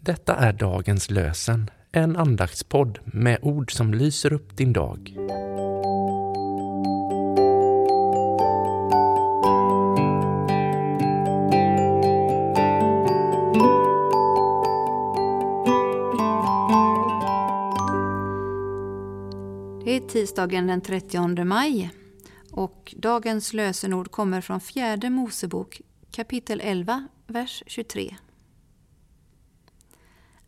Detta är dagens lösen, en andaktspodd med ord som lyser upp din dag. Det är tisdagen den 30 maj och dagens lösenord kommer från fjärde Mosebok kapitel 11, vers 23.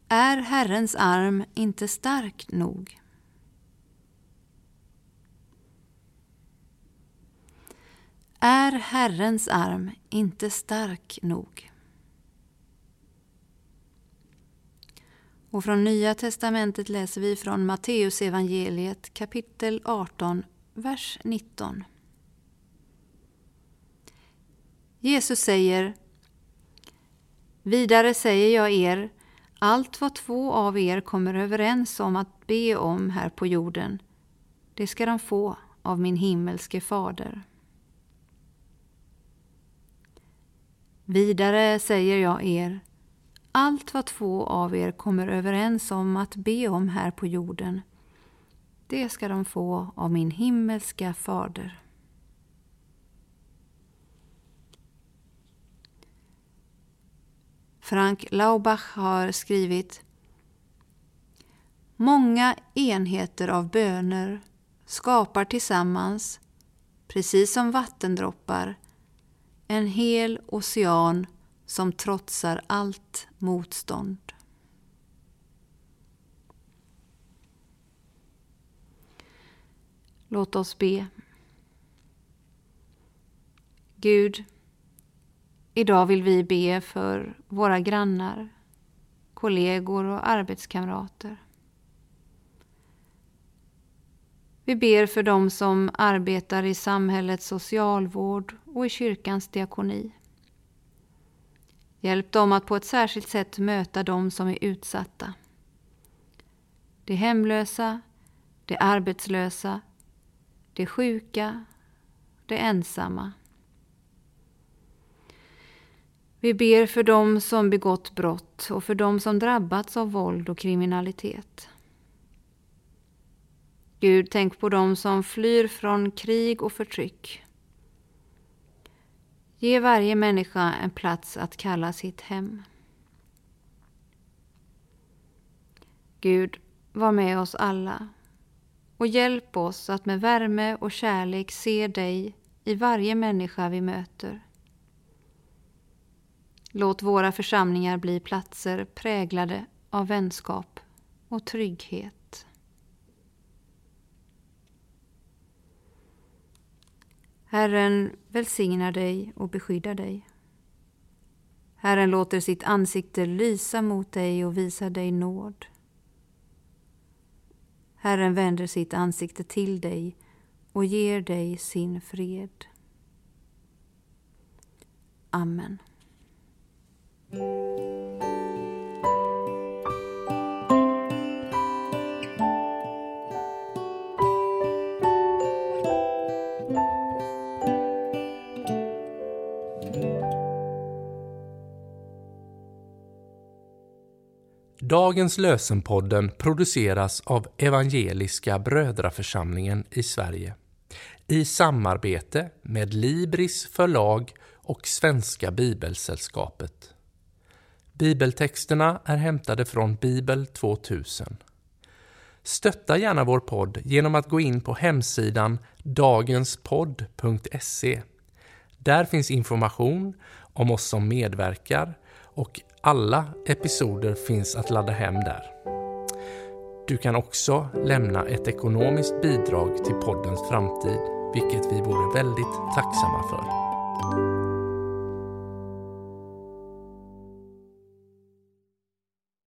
Är Herrens arm inte stark nog? Är Herrens arm inte stark nog? Och från Nya testamentet läser vi från Matteus evangeliet kapitel 18, vers 19. Jesus säger Vidare säger jag er, allt vad två av er kommer överens om att be om här på jorden, det ska de få av min himmelske fader. Vidare säger jag er, allt vad två av er kommer överens om att be om här på jorden, det ska de få av min himmelska fader. Frank Laubach har skrivit Många enheter av böner skapar tillsammans, precis som vattendroppar, en hel ocean som trotsar allt motstånd. Låt oss be. Gud, idag vill vi be för våra grannar, kollegor och arbetskamrater. Vi ber för dem som arbetar i samhällets socialvård och i kyrkans diakoni. Hjälp dem att på ett särskilt sätt möta dem som är utsatta. De hemlösa, de arbetslösa, de sjuka, de ensamma. Vi ber för dem som begått brott och för dem som drabbats av våld och kriminalitet. Gud, tänk på dem som flyr från krig och förtryck. Ge varje människa en plats att kalla sitt hem. Gud, var med oss alla och hjälp oss att med värme och kärlek se dig i varje människa vi möter. Låt våra församlingar bli platser präglade av vänskap och trygghet. Herren välsignar dig och beskyddar dig. Herren låter sitt ansikte lysa mot dig och visar dig nåd. Herren vänder sitt ansikte till dig och ger dig sin fred. Amen. Dagens lösenpodden produceras av Evangeliska Brödraförsamlingen i Sverige i samarbete med Libris förlag och Svenska Bibelsällskapet. Bibeltexterna är hämtade från Bibel 2000. Stötta gärna vår podd genom att gå in på hemsidan dagenspodd.se. Där finns information om oss som medverkar och alla episoder finns att ladda hem där. Du kan också lämna ett ekonomiskt bidrag till poddens framtid, vilket vi vore väldigt tacksamma för.